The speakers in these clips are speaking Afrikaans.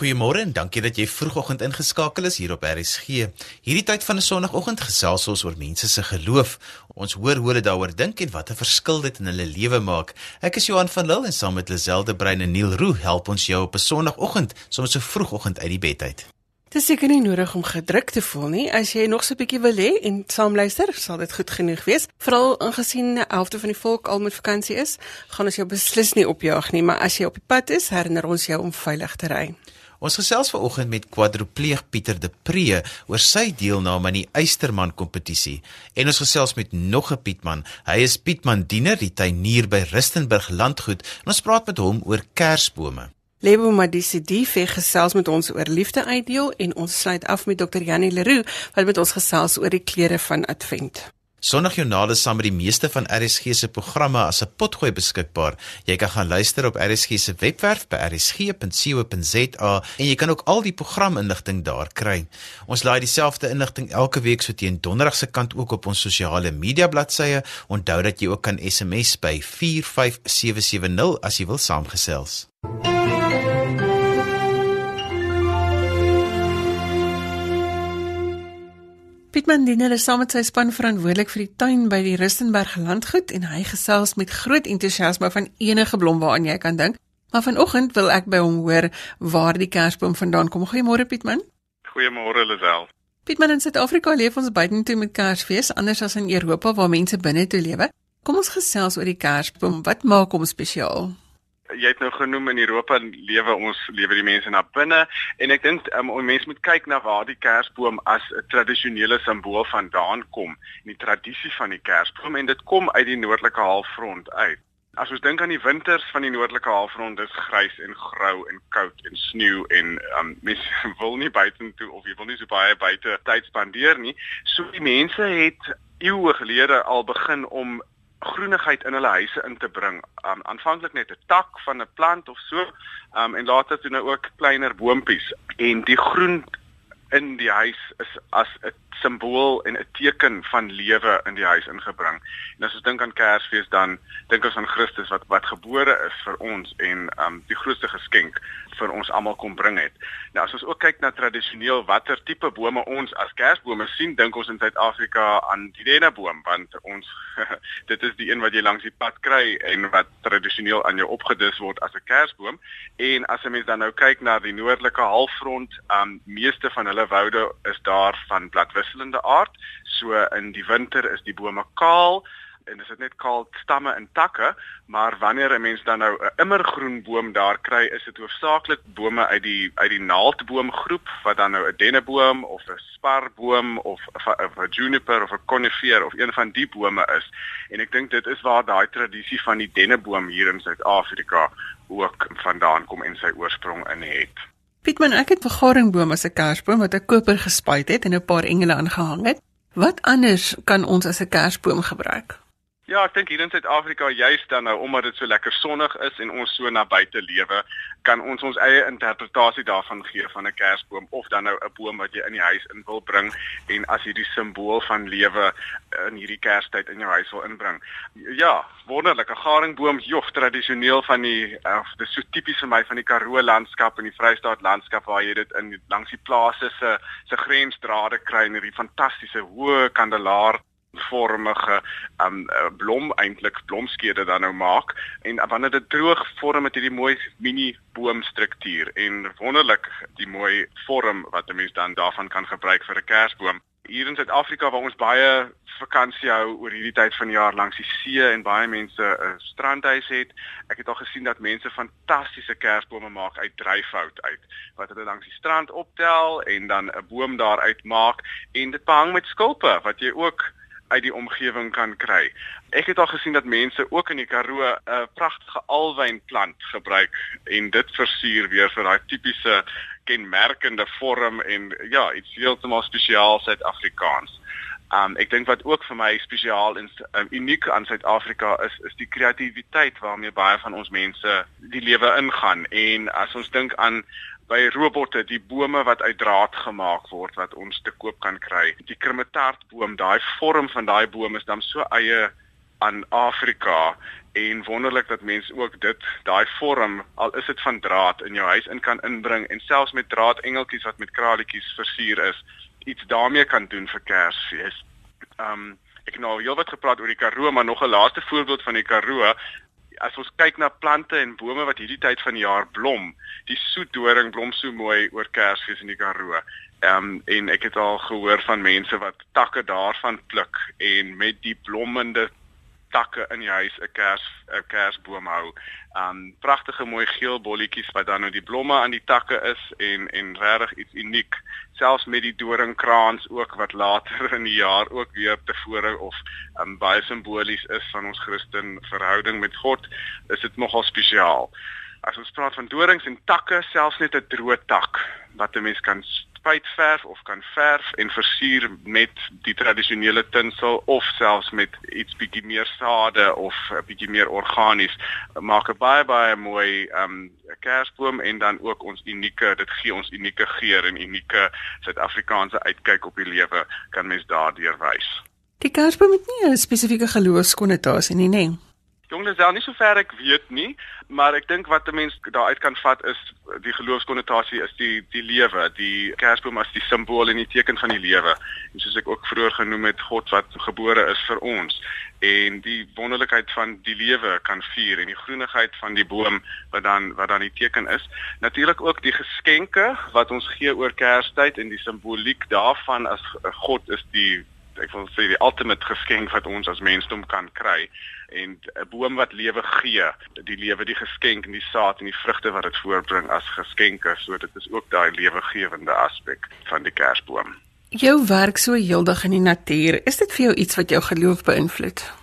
Goeiemôre en dankie dat jy vroegoggend ingeskakel is hier op RSG. Hierdie tyd van 'n Sondagoggend gesels ons oor mense se geloof. Ons hoor hoe hulle daaroor dink en wat 'n verskil dit in hulle lewe maak. Ek is Johan van Lille en saam met Lazelde Brein en Neil Roo help ons jou op 'n Sondagoggend, soms so vroegoggend uit die bed uit. Dit is seker nie nodig om gedruk te voel nie. As jy nog so 'n bietjie wil hê en saam luister, sal dit goed genoeg wees. Veral aangesien die helfte van die volk al met vakansie is, gaan ons jou beslis nie opjaag nie, maar as jy op die pad is, herinner ons jou om veilig te ry. Ons gesels vanoggend met kwadropleeg Pieter de Pre oor sy deelname aan die Eysterman kompetisie. En ons gesels met nog 'n Pietman. Hy is Pietman Diener, die tuinier by Rustenburg Landgoed. En ons praat met hom oor kersbome. Lebo Madisi Dife gesels met ons oor liefde uitdeel en ons sluit af met Dr. Janie Leroux wat met ons gesels oor die klere van Advent. Sondagjoernale saam met die meeste van RSG se programme as 'n potgooi beskikbaar. Jy kan gaan luister op RSG se webwerf by rsg.co.za en jy kan ook al die programinligting daar kry. Ons laai dieselfde inligting elke week so teen donderdag se kant ook op ons sosiale media bladsye. Onthou dat jy ook kan SMS by 45770 as jy wil saamgesels. Pietman Diener is saam met sy span verantwoordelik vir die tuin by die Rustenburg landgoed en hy gesels met groot entoesiasme van enige blom waaraan jy kan dink. Maar vanoggend wil ek by hom hoor waar die kersboom vandaan kom. Goeiemôre Pietman. Goeiemôre Lisel. Pietman in Suid-Afrika leef ons buitentoe met Kersfees anders as in Europa waar mense binne toe lewe. Kom ons gesels oor die kersboom. Wat maak hom spesiaal? Jy het nou genoem in Europa lewe ons lewe die mense na binne en ek dink um, mense moet kyk na waar die kersboom as 'n tradisionele simbool vandaan kom en die tradisie van die kersboom en dit kom uit die noordelike halfrond uit. As ons dink aan die winters van die noordelike halfrond, dis grys en grou en koud en sneeu en um, mense wil nie buitentoe of jy wil nie so baie buite tyd spandeer nie. So die mense het eeue gelede al begin om groenigheid in hulle huise in te bring. Um aanvanklik net 'n tak van 'n plant of so, um en later toe nou ook kleiner boontjies en die groen in die huis is as 'n simbool en 'n teken van lewe in die huis ingebring. En as ons dink aan Kersfees dan dink ons aan Christus wat wat gebore is vir ons en um die grootste geskenk vir ons almal kom bring het. Nou as ons ook kyk na tradisioneel watter tipe bome ons as Kersbome sien, dink ons in Suid-Afrika aan die denneboom want ons dit is die een wat jy langs die pad kry en wat tradisioneel aan jou opgedis word as 'n Kersboom. En as 'n mens dan nou kyk na die noordelike halfrond, um meeste van hulle woude is daar van bladwis wisselende aard. So in die winter is die bome kaal en dit is net kaal stamme en takke, maar wanneer 'n mens dan nou 'n immergroen boom daar kry, is dit hoofsaaklik bome uit die uit die naaldboomgroep wat dan nou 'n denneboom of 'n sparboom of 'n juniper of 'n conifer of een van die bome is. En ek dink dit is waar daai tradisie van die denneboom hier in Suid-Afrika ook vandaan kom en sy oorsprong in het. Pietman, ek het vergaringboom as 'n kersboom wat ek koper gespuit het en 'n paar engele aangehang het. Wat anders kan ons as 'n kersboom gebruik? Ja, ek dink hier in Suid-Afrika juist dan nou omdat dit so lekker sonnig is en ons so na buite lewe, kan ons ons eie interpretasie daarvan gee van 'n kersboom of dan nou 'n boom wat jy in die huis in wil bring en as hierdie simbool van lewe in hierdie Kerstyd in jou huis wil inbring. Ja, wonderlike garingboom, joh, tradisioneel van die uh, dis so tipies vir my van die Karoo landskap en die Vrystaat landskap waar jy dit in langs die plase se se grensdrade kry en hierdie fantastiese hoë kandelaar vormige um blom eintlik blomskede dan nou maak en wanneer dit droog vorm dit hierdie mooi mini boomstruktuur en wonderlik die mooi vorm wat 'n mens dan daarvan kan gebruik vir 'n kersboom. Hier in Suid-Afrika waar ons baie vakansie hou oor hierdie tyd van die jaar langs die see en baie mense 'n strandhuis het, ek het al gesien dat mense fantastiese kersbome maak uit dryfhout uit wat hulle langs die strand optel en dan 'n boom daar uitmaak en dit behang met skulpe wat jy ook uit die omgewing kan kry. Ek het al gesien dat mense ook in die Karoo 'n uh, pragtige alwynplant gebruik en dit versier weer vir daai tipiese kenmerkende vorm en ja, iets heeltemal spesiaal Suid-Afrikaans. Um ek dink wat ook vir my spesiaal en um, uniek aan Suid-Afrika is is die kreatiwiteit waarmee baie van ons mense die lewe ingaan en as ons dink aan by robotte, die bome wat uit draad gemaak word wat ons te koop kan kry. Die krummetartboom, daai vorm van daai boom is dan so eie aan Afrika en wonderlik dat mense ook dit daai vorm al is dit van draad in jou huis in kan inbring en selfs met draad engeltjies wat met kralietjies versier is iets daarmee kan doen vir Kersfees. Um ek nou heelwat gepraat oor die Karoo, maar nog 'n laaste voorbeeld van die Karoo. As ons kyk na plante en bome wat hierdie tyd van die jaar blom, die soetdoring blom so mooi oor Kersfees in die Karoo. Ehm um, en ek het al gehoor van mense wat takke daarvan pluk en met die blommende takke in die huis 'n kers 'n kersboom hou. Um pragtige mooi geel bolletjies wat dan nou die blomme aan die takke is en en regtig iets uniek. Selfs met die doringkraans ook wat later in die jaar ook weer tevore of um baie simbolies is van ons Christen verhouding met God, is dit nogal spesiaal. As ons praat van dorings en takke, selfs net 'n droë tak wat 'n mens kan spuitverf of kan verf en versier met die tradisionele tinsel of selfs met iets bietjie meer sade of 'n bietjie meer organies maak 'n baie baie mooi um kersboom en dan ook ons unieke dit gee ons unieke geur en unieke Suid-Afrikaanse uitkyk op die lewe kan mens daardeur wys. Die kersboom het nie 'n spesifieke geloofskonnotasie nie, nê? Nee. Jongens, daar nie sover ek weet nie, maar ek dink wat 'n mens daaruit kan vat is die geloofskonnotasie is die die lewe, die Kersboom as die simbool en die teken van die lewe. En soos ek ook vroeër genoem het, God wat gebore is vir ons en die wonderlikheid van die lewe kan vier en die groenigheid van die boom wat dan wat dan die teken is. Natuurlik ook die geskenke wat ons gee oor Kerstyd en die simboliek daarvan as God is die ek wil sê die ultimate geskenk wat ons as mensdom kan kry en 'n boom wat lewe gee, die lewe, die geskenk en die saad en die vrugte wat dit voortbring as geskenke, so dit is ook daai lewegewende aspek van die Kersboom. Jou werk so heeldag in die natuur, is dit vir jou iets wat jou geloof beïnvloed?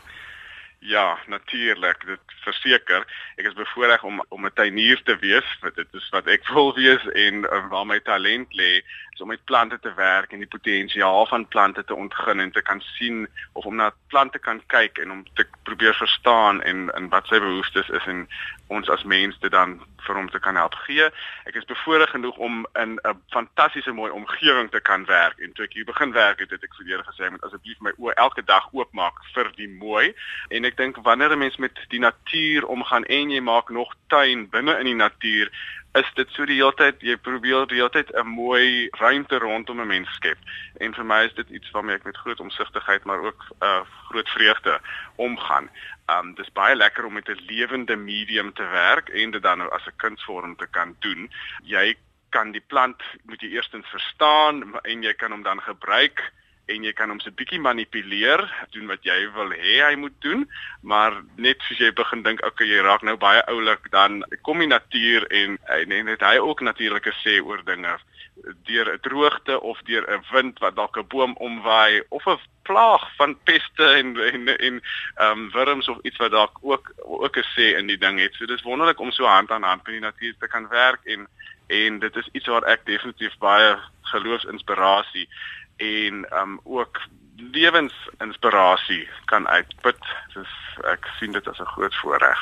Ja, natuurlik, dit verseker. Ek is bevoorreg om om 'n tuinier te wees, want dit is wat ek wil wees en um, waar my talent lê, is om met plante te werk en die potensiaal van plante te ontgin en te kan sien of om na plante kan kyk en om te probeer verstaan en en wat sy behoeftes is en ons as mens dit dan vir hom te kan help gee. Ek is bevoorreg genoeg om in 'n fantastiese mooi omgewing te kan werk en toe ek hier begin werk het, het ek vir Here gesê ek moet asseblief my oë elke dag oopmaak vir die mooi en ek dink wanneer 'n mens met die natuur omgaan en jy maak nog tuin binne in die natuur is dit so die hele tyd jy probeer die hele tyd 'n mooi ruimte rondom 'n mens skep. En vir my is dit iets waarmee ek met groot omsigtigheid maar ook 'n uh, groot vreugde omgaan. Um dis baie lekker om met 'n lewende medium te werk en dit dan nou as 'n kunsvorm te kan doen. Jy kan die plant moet jy eerstens verstaan en jy kan hom dan gebruik en jy kan hom so 'n bietjie manipuleer, doen wat jy wil hê hy moet doen, maar net soos jy begin dink, okay, jy raak nou baie oulik, dan kom die natuur en en net hy ook natuurlike sê oor dinge deur 'n droogte of deur 'n wind wat dalk 'n boom omwaai of 'n plaag van peste en en en ehm um, wurms of iets wat dalk ook ook 'n sê in die ding het. So dis wonderlik om so hand aan hand met die natuur te kan werk en en dit is iets waar ek definitief baie geloofsinspirasie en um ook lewensinspirasie kan uitput. Dus ek sien dit as 'n groot voorreg.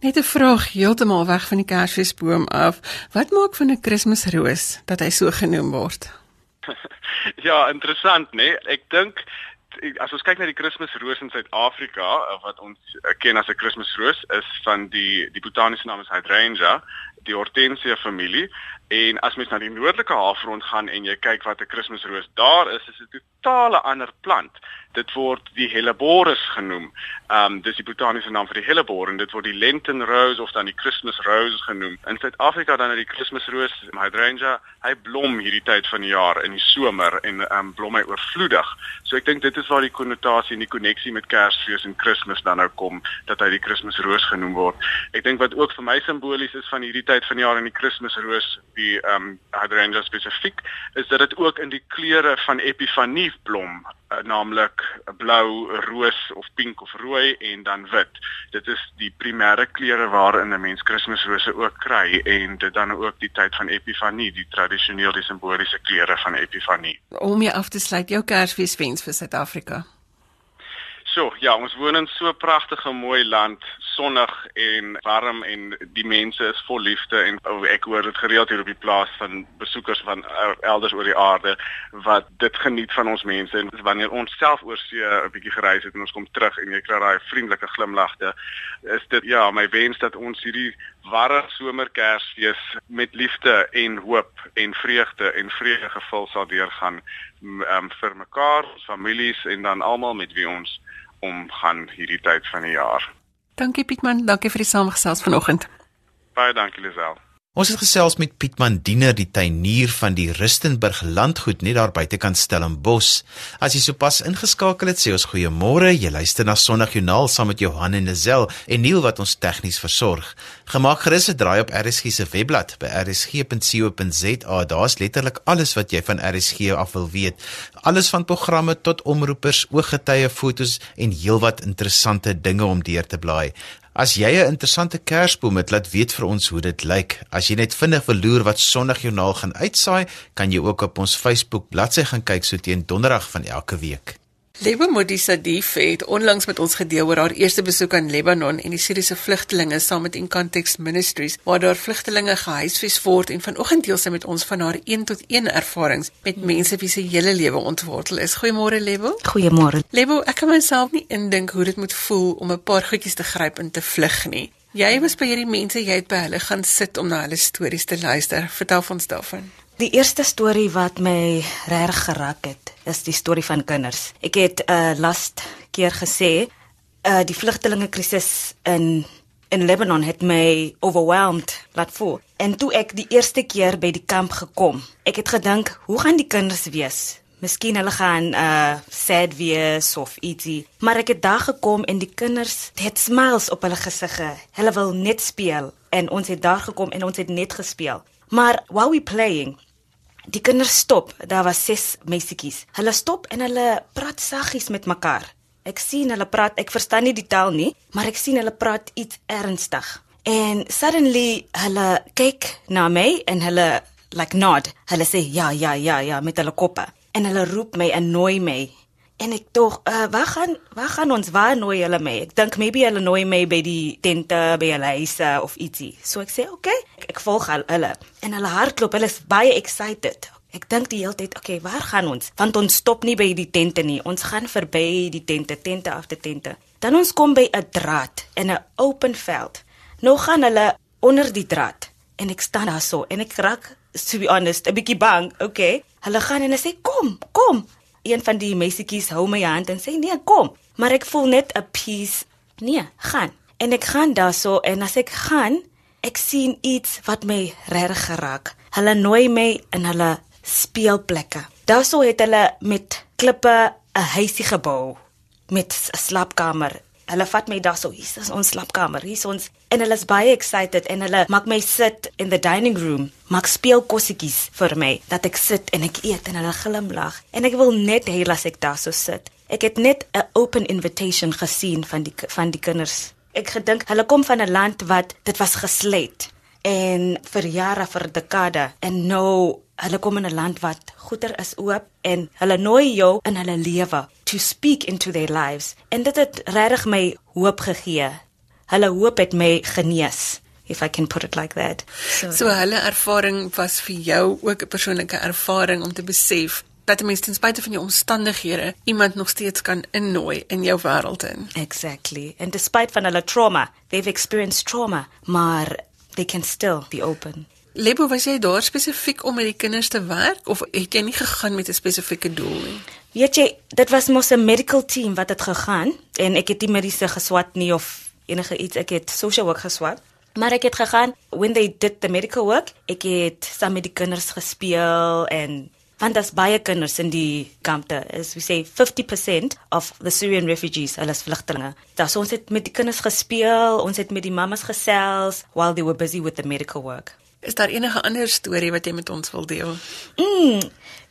Net 'n vraag heeltemal weg van die Kersfeesboom af. Wat maak van 'n Kersroos dat hy so genoem word? ja, interessant, né? Nee? Ek dink as ons kyk na die Kersroos in Suid-Afrika, wat ons ken as 'n Kersroos, is van die die botaniese naam is Hydrangea, die Hortensia familie. En as mens na die noordelike halfrond gaan en jy kyk wat 'n Kersroos daar is, is dit 'n totale ander plant. Dit word die Helleborus genoem. Ehm um, dis die botaniese naam vir die Hellebor en dit word die Lenten Rose of dan die Christmas Rose genoem. In Suid-Afrika dan is die Rose, Hydrangea, hy blom hierdie tyd van die jaar in die somer en ehm um, blom hy oorvloedig. So ek dink dit is waar die konnotasie en die koneksie met Kersfees en Kersfees dan nou kom dat hy die Rose genoem word. Ek dink wat ook vir my simbolies is van hierdie tyd van die jaar in die Rose die ehm um, hydrangea spesifiek is dat dit ook in die kleure van epifanie blom uh, naamlik blou, roos of pink of rooi en dan wit. Dit is die primêre kleure waarin 'n mens Kersrose ook kry en dit dan ook die tyd van epifanie, die tradisionele simboliese kleure van epifanie. Om jy af te sluit jou Kersfeeswens vir Suid-Afrika. So, ja, ons woon in so 'n pragtige mooi land, sonnig en warm en die mense is vol liefde en oh, ek hoor dit gereeld hier op die plaas van besoekers van elders oor die aarde wat dit geniet van ons mense en wanneer ons self oor see 'n bietjie gereis het en ons kom terug en jy kry daai vriendelike glimlagte, is dit ja, my wens dat ons hierdie ware somerkersfees met liefde en hoop en vreugde en vrede gevul sal deurgaan um, vir mekaar, families en dan almal met wie ons omgaan hierdie tyd van die jaar. Dankie Pietman, dankie vir die samegesels vanoggend. Baie dankie Lisel. Ons het gesels met Piet Mandiner, die tuinier van die Rustenburg landgoed net daar buitekant Stellenbosch. As jy sopas ingeskakel het, sê ons goeiemôre. Jy luister na Sondagjoernaal saam met Johan en Lazel en Neil wat ons tegnies versorg. Gemaak gerus 'n draai op RSG se webblad by rsg.co.za. Daar's letterlik alles wat jy van RSG af wil weet. Alles van programme tot omroepers, ooggetuie, fotos en heelwat interessante dinge om deur te blaai. As jy 'n interessante kersboom het, laat weet vir ons hoe dit lyk. As jy net vinnig wil loer wat Sondagjoernaal gaan uitsaai, kan jy ook op ons Facebook bladsy gaan kyk so teen Donderdag van elke week. Lebo Modisa Dief het onlangs met ons gedeel oor haar eerste besoek aan Lebanon en die Syriese vlugtelinge saam met In Context Ministries waar daar vlugtelinge gehuisves word en vanoggend deel sy met ons van haar 1 tot 1 ervarings met mense wie se hele lewe ontwortel is. Goeiemôre Lebo. Goeiemôre. Lebo, ek kan myself nie indink hoe dit moet voel om 'n paar goedjies te gryp en te vlug nie. Jy was by hierdie mense, jy het by hulle gaan sit om na hulle stories te luister. Vertel ons daarvan. Die eerste storie wat my reg geraak het, is die storie van kinders. Ek het 'n uh, last keer gesê, uh die vlugtelinge krisis in in Lebanon het my overwhelmed laat voel. En toe ek die eerste keer by die kamp gekom, ek het gedink, hoe gaan die kinders wees? Miskien hulle gaan uh sad wees of ietsie, maar ek het daar gekom en die kinders het smiles op hulle gesigge. Hulle wil net speel en ons het daar gekom en ons het net gespeel. Maar while we playing, Die kinders stop. Daar was ses meisietjies. Hulle stop en hulle praat saggies met mekaar. Ek sien hulle praat. Ek verstaan nie die taal nie, maar ek sien hulle praat iets ernstig. En suddenly hulle kyk na my en hulle like nod. Hulle sê ja, ja, ja, ja met hulle koppe. En hulle roep my en nooi my En ek tog, uh, waar gaan waar gaan ons waar nooi hulle my? Ek dink maybe hulle nooi my by die tente by hulle huise of ietsie. So ek sê, "Oké, okay. ek, volg hulle." En hulle hardloop, hulle is baie excited. Ek dink die hele tyd, "Oké, okay, waar gaan ons?" Want ons stop nie by die tente nie. Ons gaan verby die tente, tente af te tente. Dan ons kom by 'n draad in 'n open veld. Nou gaan hulle onder die draad en ek staan daar so en ek raak to be honest, 'n bietjie bang. Okay. Hulle gaan en hulle sê, "Kom, kom." Een van die meisietjies hou my hand en sê nee, kom. Maar ek voel net 'n peace. Nee, gaan. En ek gaan daarso en as ek gaan, ek sien iets wat my reg geraak. Hulle nooi my in hulle speelplekke. Daarso het hulle met klippe 'n huisie gebou met 'n slaapkamer Hulle vat my daar so, hier is ons slaapkamer, hier is ons en hulle is baie excited en hulle maak my sit in the dining room, maak speel kossietjies vir my dat ek sit en ek eet en hulle glimlag en ek wil net hê as ek daar so sit. Ek het net 'n open invitation gesien van die van die kinders. Ek gedink hulle kom van 'n land wat dit was gesluit en vir jare vir dekade en nou hulle kom in 'n land wat goeder is oop en hulle nooi jou in hulle lewe to speak into their lives en dit het regtig my hoop gegee. Hulle hoop het my genees if I can put it like that. So, so hulle ervaring was vir jou ook 'n persoonlike ervaring om te besef dat ten minste ten spyte van jou omstandighede iemand nog steeds kan innooi in jou wêreld in. Exactly. And despite van hulle trauma, they've experienced trauma, maar they can still be open. Lebo, was jy daar spesifiek om met die kinders te werk of het jy nie gegaan met 'n spesifieke doel nie? Weet jy, dit was mos 'n medical team wat het gegaan en ek het nie mediese geswat nie of enige iets, ek het social work geswat. Maar ek het gegaan when they did the medical work, ek het saam met die kinders gespeel en want daar's baie kinders in die kampe. As we say 50% of the Syrian refugees are vlugtelinge. Daar ons het met die kinders gespeel, ons het met die mammas gesels while they were busy with the medical work. Is daar enige ander storie wat jy met ons wil deel? Mm,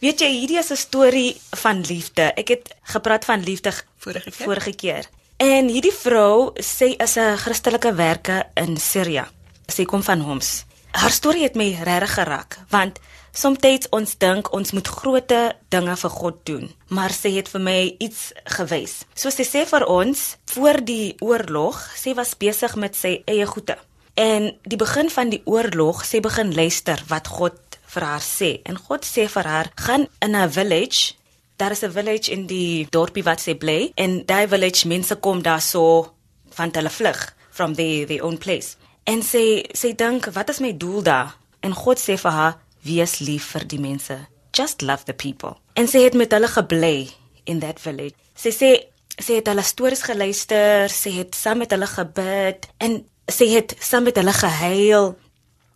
weet jy, hierdie is 'n storie van liefde. Ek het gepraat van liefde vorige keer. Vorige keer. En hierdie vrou sê is 'n Christelike werker in Sirië. Sy kom van Homs. Haar storie het my regtig geraak, want Somstyds ons dink ons moet groot dinge vir God doen, maar sy het vir my iets gewys. So sy sê vir ons voor die oorlog, sy was besig met sy eie goede. En die begin van die oorlog, sy begin luister wat God vir haar sê. En God sê vir haar: "Gaan in 'n village. Daar is 'n village in die dorpie wat sy bly en daai village mense kom daar so van hulle vlug from the their own place." En sy sy dink, "Wat is my doel daar?" En God sê vir haar: "Wees lief vir die mense. Just love the people." En sy het met hulle gebly in that village. Sy sê sy het hulle stories geluister, sy het saam met hulle gebid en sy het saam met hulle gehuil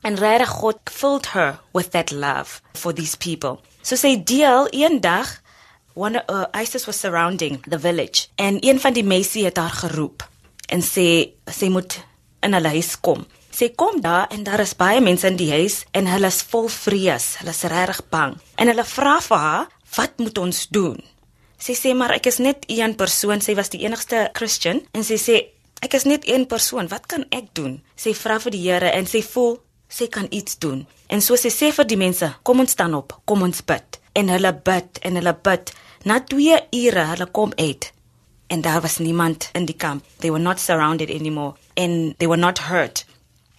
en regtig God filled her with that love for these people. So sy deel eendag one uh, ISIS was surrounding the village en een van die meisie het haar geroep en sê sy moet in hulle huis kom. Sy kom daar en daar is baie mense in die huis en hulle is vol vrees, hulle is regtig bang. En hulle vra vir haar, "Wat moet ons doen?" Sy sê maar ek is net een persoon, sy was die enigste Christian en sy sê Ek is net een persoon. Wat kan ek doen? Sy vra vir die Here en sy voel sy kan iets doen. En so sy sê vir die mense, kom ons staan op, kom ons bid. En hulle bid en hulle bid. Na 2 ure hulle kom uit. En daar was niemand in die kamp. They were not surrounded anymore and they were not hurt.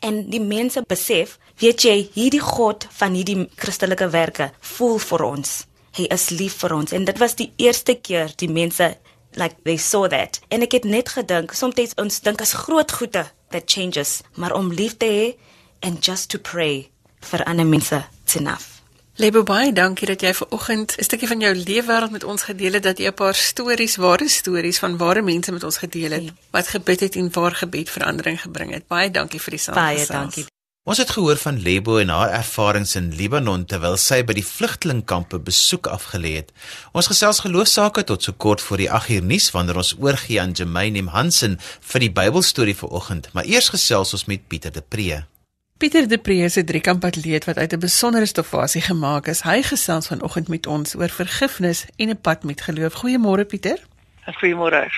En die mense besef, weet jy, hierdie God van hierdie Christelike werke voel vir ons. Hy is lief vir ons en dit was die eerste keer die mense like they saw that. En ek het net gedink soms ons dink as groot goede that changes maar om lief te hê and just to pray vir ander mense it's enough. Lebo baie dankie dat jy ver oggend 'n stukkie van jou leefwêreld met ons gedeel het dat jy 'n paar stories ware stories van ware mense met ons gedeel het ja. wat gebid het en waar gebed verandering gebring het. Baie dankie vir die saamgesels. Baie dankie Ons het gehoor van Lebo en haar ervarings in Libanon terwyl sy by die vlugtelingkampe besoek afgelê het. Ons gesels geloofsaake tot so kort voor die 8uur nuus wanneer ons oorgie aan Jermaine Hansen vir die Bybelstorie vir oggend, maar eers gesels ons met Pieter de Pree. Pieter de Pree is 'n driekampatleet wat uit 'n besondere stofasie gemaak is. Hy gesels vanoggend met ons oor vergifnis en 'n pad met geloof. Goeiemôre Pieter. Goeiemôre.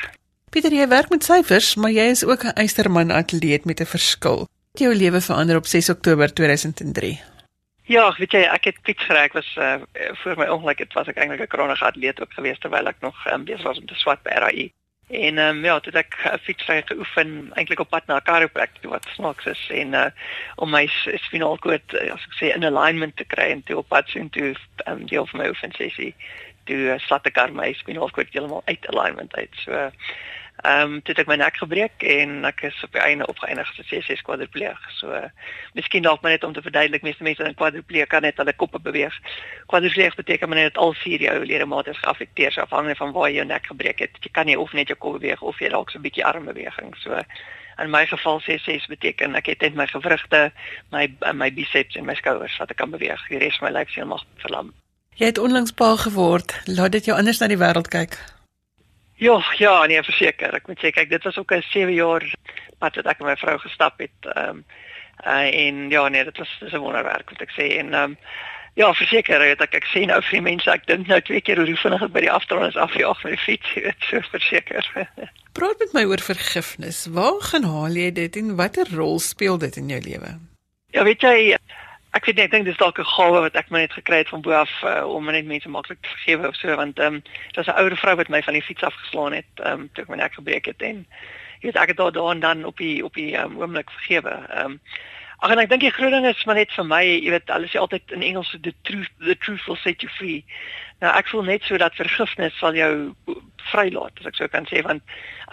Pieter, jy werk met syfers, maar jy is ook 'n eysterman atleet met 'n verskil het jou lewe verander op 6 Oktober 2003? Ja, weet jy, ek het fiets gery. Ek was uh, voor my ongeluk het was ek eintlik 'n kroniese atleet ook geweest terwyl ek nog um, besig was om te swat by RAI. En ehm um, ja, toe ek uh, fietsry geoefen eintlik op pad na chiropractor wat snaaks is en uh, om my spinal cord uh, as ek sê in alignment te kry en toe op pad sien toe um, deel van my oefensessie toe uh, slat ek aan my spinal cord heeltemal uit alignment uit. So uh, Ehm um, toe het ek my nek gebreek en ek is op die einde opgeëindig as 'n C6 kwadripleeg. So uh, miskien dalk maar net om te verduidelik, meeste mense in kwadripleeg kan net hulle koppe beweeg. Kwadripleeg beteken maar net dat al vier jou ledemate geaffekteer is afhangende van waar jy jou nek gebreek het. Jy kan nie of net jou kop beweeg of jy dalk so 'n bietjie armbeweging. So in my geval C6 beteken ek het net my gewrigte, my my biceps en my skouers wat ek kan beweeg. Die res van my lyf is heeltemal verlam. Jy het onlangs pa geword. Laat dit jou anders na die wêreld kyk. Ja, ja, nee, verseker. Ek moet sê kyk, dit was ook 'n 7 jaar pad wat ek met my vrou gestap het. Ehm um, uh, en ja, nee, dit was dis 'n wonderwerk wat ek sê en ehm um, ja, verseker, weet ek ek sê nou vir die mense, ek dink nou twee keer hoe vinnig ek by die afdraande is afjaag met die fiets, weet so verseker. Praat met my oor vergifnis. Waar gaan haal jy dit en watter rol speel dit in jou lewe? Ja, weet jy, ek weet nie, ek dink dis dalk 'n gawe wat ek maar net gekry het van bo af uh, om net mense maklik te vergewe of so want ehm um, daar's 'n ouer vrou wat my van die fiets afgeslaan het ehm um, toe ek my nek gebreek het en jy weet ek het daar dan dan op die op die um, oomblik vergewe. Ehm um, ag en ek dink die groot ding is maar net vir my, jy weet hulle sê altyd in Engels the truth the truth will set you free. Nou ek voel net so dat vergifnis sal jou vrylaat as ek sou kan sê want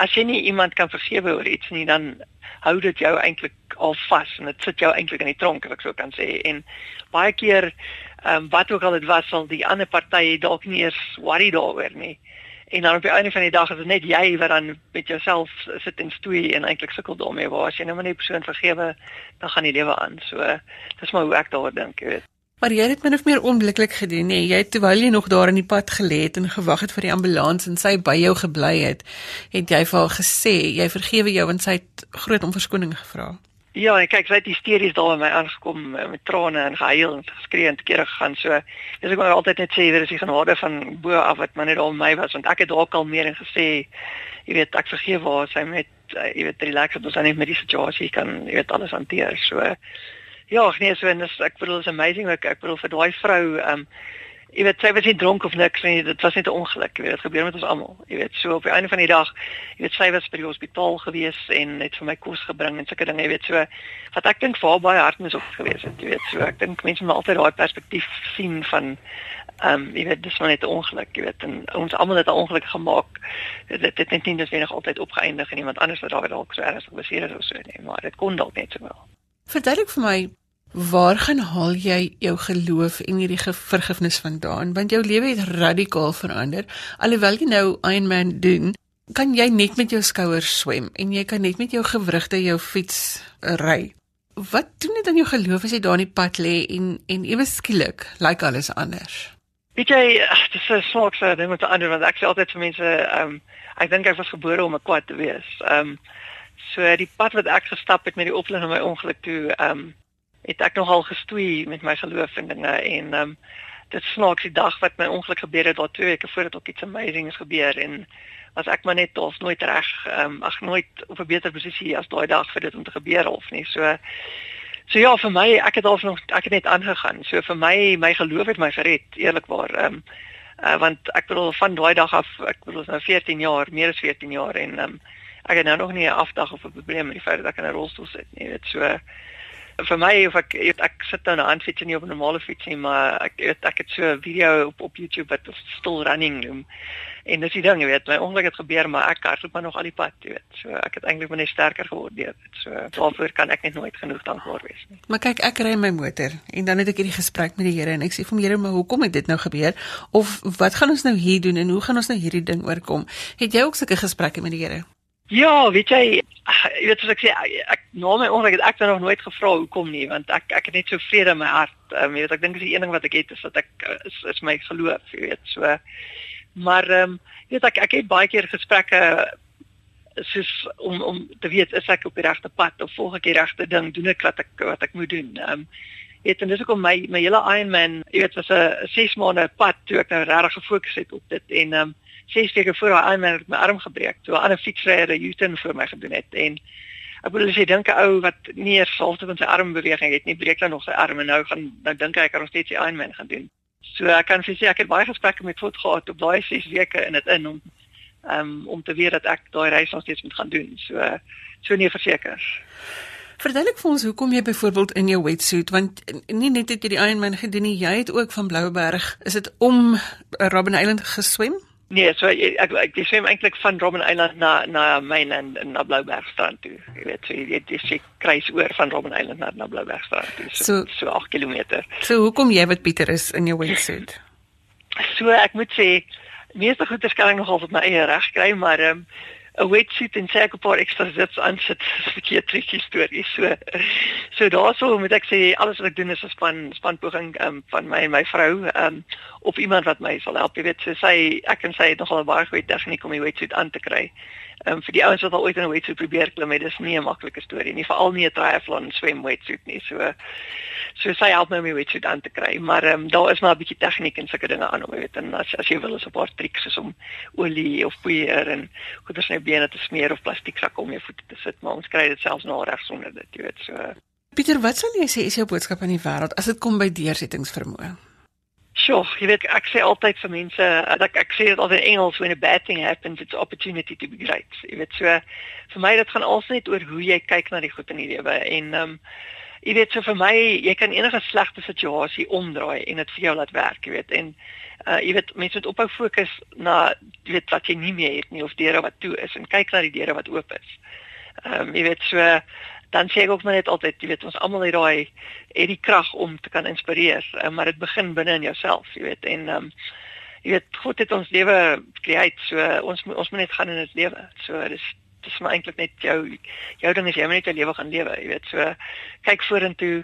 as jy nie iemand kan vergewe oor iets nie dan hou dit jou eintlik al vas en dit sit jou eintlik in die tronk as ek sou kan sê en baie keer ehm um, wat ook al dit was sal die ander party dalk nie eens worry daaroor nie en dan op die einde van die dag is dit net jy wat dan met jouself sit en stoei en eintlik sukkel daarmee. Waar as jy nou maar net persoon vergewe dan gaan die lewe aan. So dis maar hoe ek daaroor dink jy weet. Maar jy het min of meer onmiddellik gedoen, nee, jy terwyl jy nog daar in die pad gelê het en gewag het vir die ambulans en sy by jou gebly het, het jy vir haar gesê jy vergewe jou en sy het groot om verskoning gevra. Ja, en kyk, sy het hysteries daar by my aangekom eh, met trane en gehuil en geskree en te kere gegaan. So, dis ek maar altyd net sê daar is die genade van bo af wat maar net al my was want ek het dalk al meer en gesê, jy weet, ek vergeef haar, sy met eh, jy weet, relax het ons dan net met die situasie kan, jy weet, alles hanteer. So Ja, nee, so en dis ek bedoel is amazing ek ek bedoel vir daai vrou ehm um, jy weet sy was nie dronk of niks nie dit was net 'n ongeluk jy weet dit gebeur met ons almal. Jy weet so op die einde van die dag jy weet sy was by die hospitaal gewees en het vir my kos gebring en sulke dinge jy weet so wat ek dink vir haar baie hartmis op gewees het jy weet so ek dink mense moet altyd daai perspektief sien van ehm um, jy weet dis maar net 'n ongeluk jy weet en ons almal het 'n ongeluk gemaak. Dit dit net nie dis wenig altyd opgeëindig en iemand anders wat dalk so ernstig beseer is of so nee maar dit kon dalk net so wel. Verduidelik vir my Waar gaan haal jy jou geloof en hierdie vergifnis vandaan? Want jou lewe het radikaal verander. Alhoewel jy nou Ironman doen, kan jy net met jou skouers swem en jy kan net met jou gewrigte jou fiets ry. Wat doen dit aan jou geloof as jy daar in die pad lê en en ewe skielik lyk like alles anders? Weet jy, dit is 'n snaakse ding met ander want ek sê altyd vir mense, ehm um, ek dink ek was gebore om 'n kwad te wees. Ehm um, so die pad wat ek gestap het met die opleiding my ongeluk toe, ehm um, het ek nogal gestoei met my geloof en dinge en ehm um, dit snaaks die dag wat my ongeluk gebeur het daar twee weke voordat ook iets amazing gebeur en as ek maar net of nooit reg ehm um, ag nooit op 'n beter posisie as daai dag vir dit om te gebeur of nie. So so ja vir my ek het al nog ek het net aangegaan. So vir my my geloof het my gered eerlikwaar ehm um, uh, want ek bedoel van daai dag af ek bedoel nou 14 jaar meer as 14 jaar en ehm um, ek het nou nog nie 'n afdag of 'n probleem met die feit dat ek in 'n rolstoel sit nie weet so vir my of ek ek, ek sit nou 'n handfiets nie op 'n normale fiets nie, maar ek ek, ek het so 'n video op op YouTube wat still running noem. En dis die ding, jy weet, my ongeluk het gebeur, maar ek hardloop maar nog al die pad, jy weet. So ek het eintlik net sterker geword deur dit. So daarvoor kan ek net nooit genoeg dankbaar wees nie. Maar kyk, ek ry my motor en dan het ek hierdie gesprek met die Here en ek sê vir hom, Here, maar hoekom het dit nou gebeur? Of wat gaan ons nou hier doen en hoe gaan ons nou hierdie ding oorkom? Het jy ook sulke gesprekke met die Here? Ja, weet jy, jy weet soos ek sê, ek na my ongeluk het ek nog nooit gevra hoekom nie, want ek ek het net so vrede in my hart. Um, jy weet, ek dink dis die een ding wat ek het is dat ek is, is my geloof, jy weet, so. Maar ehm um, jy weet ek ek het baie keer gesprekke soos om om te weet is ek op die regte pad of volg ek die regte ding, doen ek wat ek wat ek moet doen. Ehm um, weet en dis ook om my my hele Ironman, jy weet, was 'n 6 maande pad toe ek nou regtig gefokus het op dit en ehm um, ses weke voor daai Ironman het my arm gebreek. Toe 'n ander fietsryer 'n U-turn vir my gedoen het en ek bedoel as jy dink 'n ou wat nie eers halfte van sy arm beweging het nie, breek dan nog sy arm en nou gaan nou dink hy kan nog steeds die Ironman gaan doen. So ek kan sê ek het baie gesprekke met voet gehad op daai 6 weke in dit in om um, om te weet dat ek daai reis nog steeds moet gaan doen. So so nie verseker. Verduidelik vir ons hoekom jy byvoorbeeld in jou wetsuit want nie net het jy die Ironman gedoen nie, jy het ook van Blouberg, is dit om Robben Island geswem? Nee, so ek ek, ek swem eintlik van Robben Island na na Mainland en na Bloubergstrand toe. Jy weet, so jy dis jy kruis oor van Robben Island na na Bloubergstrand toe. So so, so 8 km. So hoekom jy wat Pieter is in jou wetsuit? So ek moet sê meeste goeie skelling nogal op my eie reg kry, maar ehm um, 'n wetsuit en sê ek 'n paar ekstra zits aan sit vir 'n tricky storie. So so daaroor moet ek sê alles wat ek doen is 'n span spanpoging um, van my en my vrou um, op iemand wat my sal help. Jy weet, so sy ek en sy het nogal 'n baie goeie tegniek om die wetsuit aan te kry. Ehm um, vir die ouens wat al ooit in 'n wetsuit probeer klim, het dis nie 'n maklike storie nie, veral nie 'n triathlon swem wetsuit nie. So so sy help my om my wetsuit aan te kry, maar ehm um, daar is maar 'n bietjie tegniek en sulke dinge aan om weet en as as jy wil is 'n paar triks soos om olie of poeier en goeders net bene te smeer of plastieksak om jou voete te sit, maar ons kry dit selfs na reg sonder dit, jy weet, so Pieter, wat sal jy sê is jou boodskap aan die wêreld as dit kom by deursettingsvermoë? Sjoe, jy weet ek sê altyd vir mense, ek ek sê dit altyd in Engels when a bad thing happens it's opportunity to be great. Jy weet so vir my dit gaan alles net oor hoe jy kyk na die goed in die lewe en ehm um, jy weet so vir my jy kan enige slegte situasie omdraai en dit vir jou laat werk, jy weet en uh jy weet mense moet ophou fokus na jy weet wat jy nie meer het nie of deure wat toe is en kyk na die deure wat oop is. Ehm um, jy weet so dan sê ek ook maar net altyd, jy weet, ons almal het daai het die krag om te kan inspireer, uh, maar dit begin binne in jouself, jy weet, en ehm um, jy weet, God het ons lewe geskei, so ons ons moet net gaan in dit lewe. So dis dis maar eintlik net jou jou ding is jy moet net jou lewe gaan lewe, jy weet. So kyk vorentoe,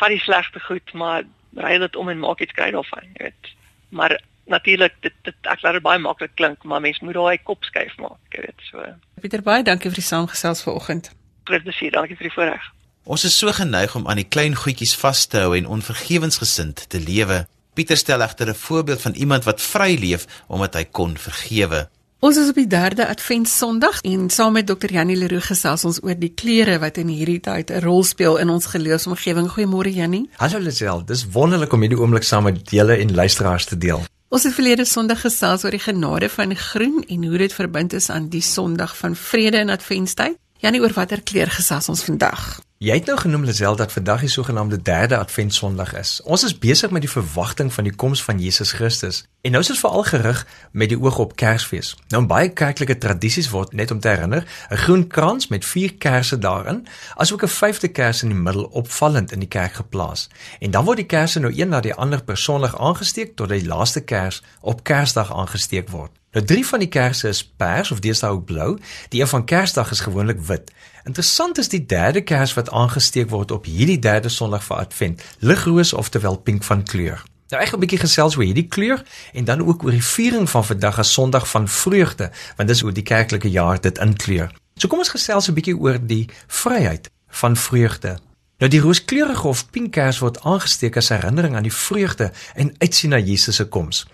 vat die slegte goed, maar ry dit om en maak iets kry daarvan, jy weet. Maar natuurlik dit dit ek laat dit baie maklik klink, maar mens moet daai kop skuif maak, jy weet. So Pieter baie dankie vir die saamgesels vanoggend groot plesier. Dankie vir die voorreg. Ons is so geneig om aan die klein goedjies vas te hou en onvergewensgesind te lewe. Pieter stel egter 'n voorbeeld van iemand wat vry leef omdat hy kon vergewe. Ons is op die 3de Advent Sondag en saam met Dr. Janie Leroux gesels ons oor die kleure wat in hierdie tyd 'n rol speel in ons geloofsomgewing. Goeiemôre Janie. Hallo Lisel, dis wonderlik om hierdie oomblik saam met julle en luisteraars te deel. Ons het verlede Sondag gesels oor die genade van groen en hoe dit verbind is aan die Sondag van vrede in Adventtyd. Janie, oor watter kleur gesels ons vandag? Jy het nou genoem Lisel dat vandag die sogenaamde 3de Advent Sondag is. Ons is besig met die verwagting van die koms van Jesus Christus. En nou is dit veral gerig met die oog op Kersfees. Nou in baie kerklike tradisies word net om te herinner, 'n groen krans met vier kersse daarin, asook 'n vyfde kers in die middel opvallend in die kerk geplaas. En dan word die kersse nou een na die ander persoonlik aangesteek tot die laaste kers op Kersdag aangesteek word. Nou drie van die kersse is pers of deesdae ook blou. Die een van Kersdag is gewoonlik wit. Interessant is die derde kers wat aangesteek word op hierdie derde Sondag van Advent, ligroos oftewel pink van kleur. Nou ek gaan 'n bietjie gesels oor hierdie kleur en dan ook oor die viering van vandag as Sondag van vreugde, want dis hoe die kerklike jaar dit inkleur. So kom ons gesels 'n bietjie oor die vryheid van vreugde. Nou die rooskleurige of pink kers word aangesteek as herinnering aan die vreugde en uitsien na Jesus se koms.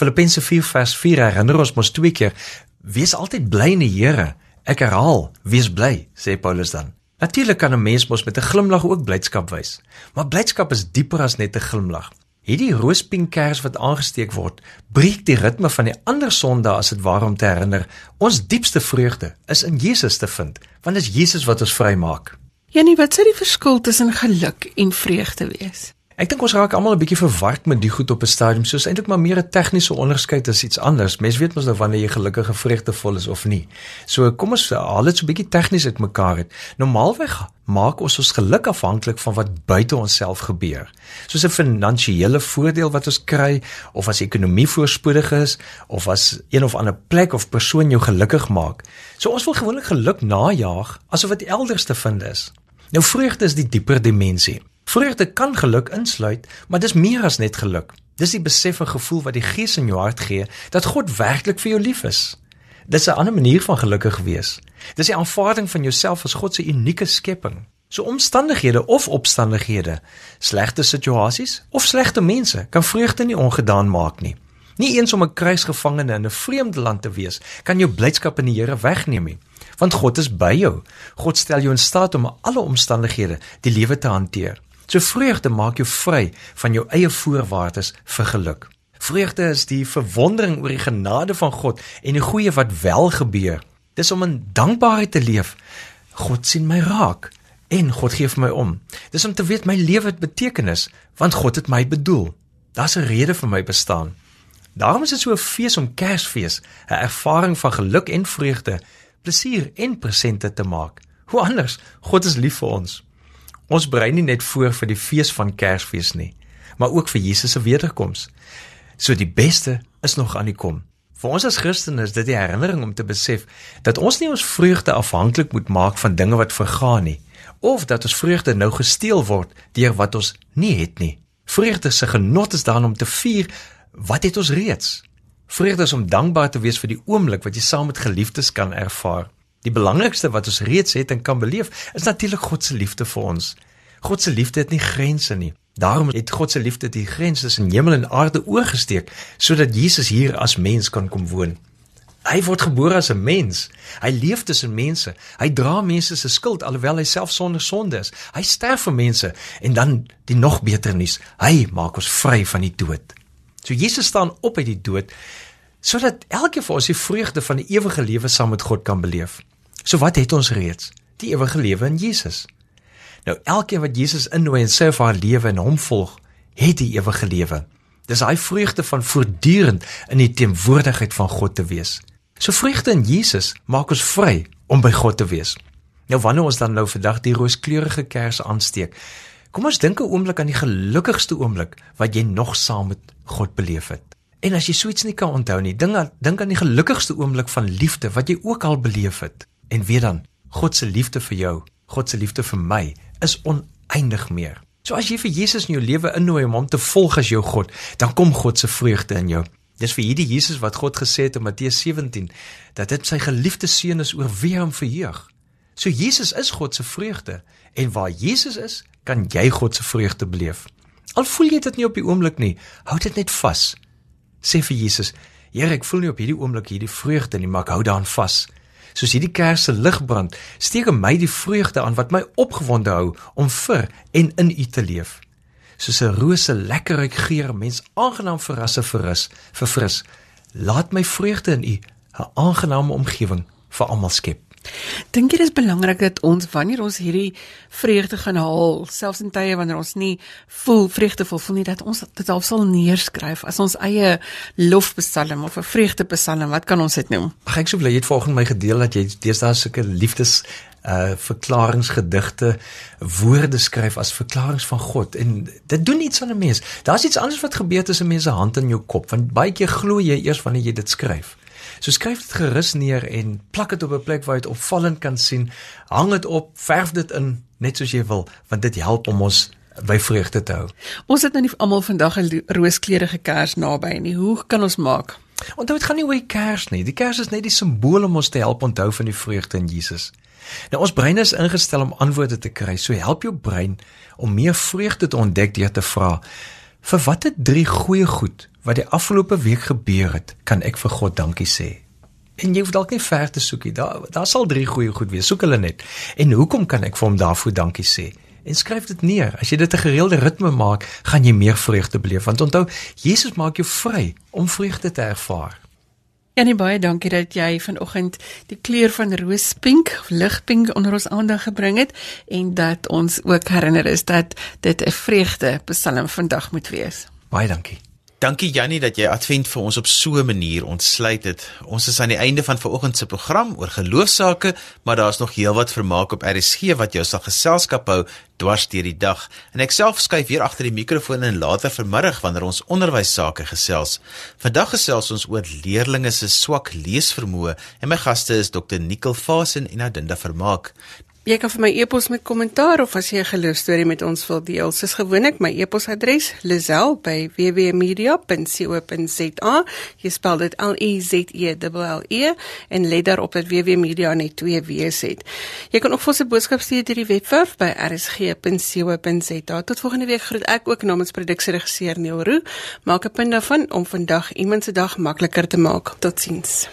Filippense 4 vers 4 herinner ons mos twee keer: Wees altyd bly in die Here. Ek herhaal, wees bly, sê Paulus dan. Natuurlik kan 'n mens mos met 'n glimlag ook blydskap wys, maar blydskap is dieper as net 'n glimlag. Hierdie roospink kers wat aangesteek word, breek die ritme van die ander sonde as dit waarom te herinner. Ons diepste vreugde is in Jesus te vind, want dit is Jesus wat ons vrymaak. Janie, wat sou die verskil tussen geluk en vreugde wees? Ek dink ons raak almal 'n bietjie verward met die goed op 'n stadium, soos eintlik maar meer 'n tegniese onderskeid as iets anders. Mens weet mos nou wanneer jy gelukkig en vreugdevol is of nie. So kom ons haal dit so 'n bietjie tegnies uitmekaar uit. Normaalweg maak ons ons geluk afhanklik van wat buite onsself gebeur. Soos 'n finansiële voordeel wat ons kry of as ekonomie voorspoedig is of as een of ander plek of persoon jou gelukkig maak. So ons wil gewoonlik geluk najag asof dit elders te vind is. Nou vreugde is die dieper dimensie. Vreugde kan geluk insluit, maar dis meer as net geluk. Dis die besef en gevoel wat die Gees in jou hart gee dat God werklik vir jou lief is. Dis 'n ander manier van gelukkig wees. Dis die aanvaarding van jouself as God se unieke skepping. So omstandighede of opstandighede, slegte situasies of slegte mense kan vreugde nie ongedaan maak nie. Nie eens om 'n kruisgevangene in 'n vreemde land te wees, kan jou blydskap in die Here wegneem nie. Want God is by jou. God stel jou in staat om alle omstandighede die lewe te hanteer. So vreugde maak jou vry van jou eie voorwaardes vir geluk. Vreugde is die verwondering oor die genade van God en die goeie wat wel gebeur. Dis om in dankbaarheid te leef. God sien my raak en God gee vir my om. Dis om te weet my lewe het betekenis want God het my bedoel. Daar's 'n rede vir my bestaan. Daarom is dit so 'n fees om Kersfees, 'n ervaring van geluk en vreugde, plesier en presente te maak. Hoe anders? God is lief vir ons. Ons berei nie net voor vir die fees van Kersfees nie, maar ook vir Jesus se wederkoms. So die beste is nog aan die kom. Vir ons as Christene is dit die herinnering om te besef dat ons nie ons vreugde afhanklik moet maak van dinge wat vergaan nie, of dat ons vreugde nou gesteel word deur wat ons nie het nie. Vreugde se genot is daarin om te vier wat het ons reeds. Vreugde is om dankbaar te wees vir die oomblik wat jy saam met geliefdes kan ervaar. Die belangrikste wat ons reeds het en kan beleef, is natuurlik God se liefde vir ons. God se liefde het nie grense nie. Daarom het God se liefde die grens tussen hemel en aarde oorgesteek sodat Jesus hier as mens kan kom woon. Hy word gebore as 'n mens. Hy leef tussen mense. Hy dra mense se skuld alhoewel hy self sonder sonde is. Hy sterf vir mense en dan die nog beter nuus, hy maak ons vry van die dood. So Jesus staan op uit die dood sodat elkeen van ons die vreugde van die ewige lewe saam met God kan beleef. So wat het ons reeds? Die ewige lewe in Jesus. Nou elkeen wat Jesus innooi en sê vir haar lewe en hom volg, het die ewige lewe. Dis hy vreugde van voortdurend in die teenwoordigheid van God te wees. So vreugde in Jesus maak ons vry om by God te wees. Nou wanneer ons dan nou vandag die rooskleurige kers aansteek, kom ons dink 'n oomblik aan die gelukkigste oomblik wat jy nog saam met God beleef het. En as jy suits nie kan onthou nie, dink aan dink aan die gelukkigste oomblik van liefde wat jy ook al beleef het. En weet dan, God se liefde vir jou, God se liefde vir my is oneindig meer. So as jy vir Jesus in jou lewe innooi om hom te volg as jou God, dan kom God se vreugde in jou. Dis vir hierdie Jesus wat God gesê het in Matteus 17 dat dit sy geliefde seun is oor wie hom verheug. So Jesus is God se vreugde en waar Jesus is, kan jy God se vreugde beleef. Al voel jy dit nie op die oomblik nie, hou dit net vas. Sê vir Jesus, Here, ek voel nie op hierdie oomblik hierdie vreugde nie, maar ek hou daaraan vas. Soos hierdie kers se lig brand, steek in my die vreugde aan wat my opgewonde hou om vir en in U te leef. Soos 'n rose lekker ruik geur, mens aangenaam verrasse verrus, verfris. Laat my vreugde in U 'n aangename omgewing vir almal skep. Dink jy dis belangrik dat ons wanneer ons hierdie vreugde gaan haal, selfs in tye wanneer ons nie voel vreugdevol voel nie, dat ons dit al sal neerskryf as ons eie lofpsalm of 'n vreugdepsalm, wat kan ons dit noem? Ag ek sou bly jy het vanoggend my gedeel dat jy deesdae sulke liefdes uh verklaringsgedigte woorde skryf as verklaringe van God en dit doen iets aan 'n mens. Daar's iets anders wat gebeur tussen mense se hand in jou kop want baie keer glo jy eers wanneer jy dit skryf. So skryf dit gerus neer en plak dit op 'n plek waar jy dit opvallend kan sien. Hang dit op, verf dit in net soos jy wil want dit help om ons by vreugde te hou. Ons het nou nie almal vandag 'n rooskleurige kers naby nie. Hoe kan ons maak? Onthou dit gaan nie oor die kers nie. Die kers is net die simbool om ons te help onthou van die vreugde in Jesus. Nou ons brein is ingestel om antwoorde te kry. So help jou brein om meer vreugde te ontdek deur te vra: "Vir watter drie goeie goed wat die afgelope week gebeur het, kan ek vir God dankie sê?" En jy hoef dalk nie ver te soek nie. Daar daar sal drie goeie goed wees. Soek hulle net. En hoekom kan ek vir hom daarvoor dankie sê? En skryf dit neer. As jy dit 'n gereelde ritme maak, gaan jy meer vreugde beleef. Want onthou, Jesus maak jou vry om vreugde te ervaar. Janie baie dankie dat jy vanoggend die kleur van roospink of ligpink onder ons aandag gebring het en dat ons ook herinner is dat dit 'n vreugde psalm vandag moet wees. Baie dankie. Dankie Jannie dat jy Advent vir ons op so 'n manier ontsluit het. Ons is aan die einde van vanoggend se program oor geloofsaake, maar daar's nog heelwat vermaak op RSG wat jou sal geselskap hou dwars deur die dag. En ek self skuif weer agter die mikrofoon en later vanmiddag wanneer ons onderwys sake gesels. Vandag gesels ons oor leerdlinge se swak leesvermoë en my gaste is Dr. Nicole Fasen en Adinda Vermaak. Jy kan vir my e-pos met kommentaar of as jy 'n geloostorie met ons wil deel. Soos gewoonlik, my e-posadres lazel@wwmedia.co.za. Jy spel dit L E Z E L E en let daarop dat wwmedia net twee W's het. Jy kan ook vir ons 'n boodskap stuur deur die webwerf by rsg.co.za. Tot volgende week groet ek ook namens produksieregisseur Neil Roo. Maak 'n punt daarvan om vandag iemand se dag makliker te maak. Totsiens.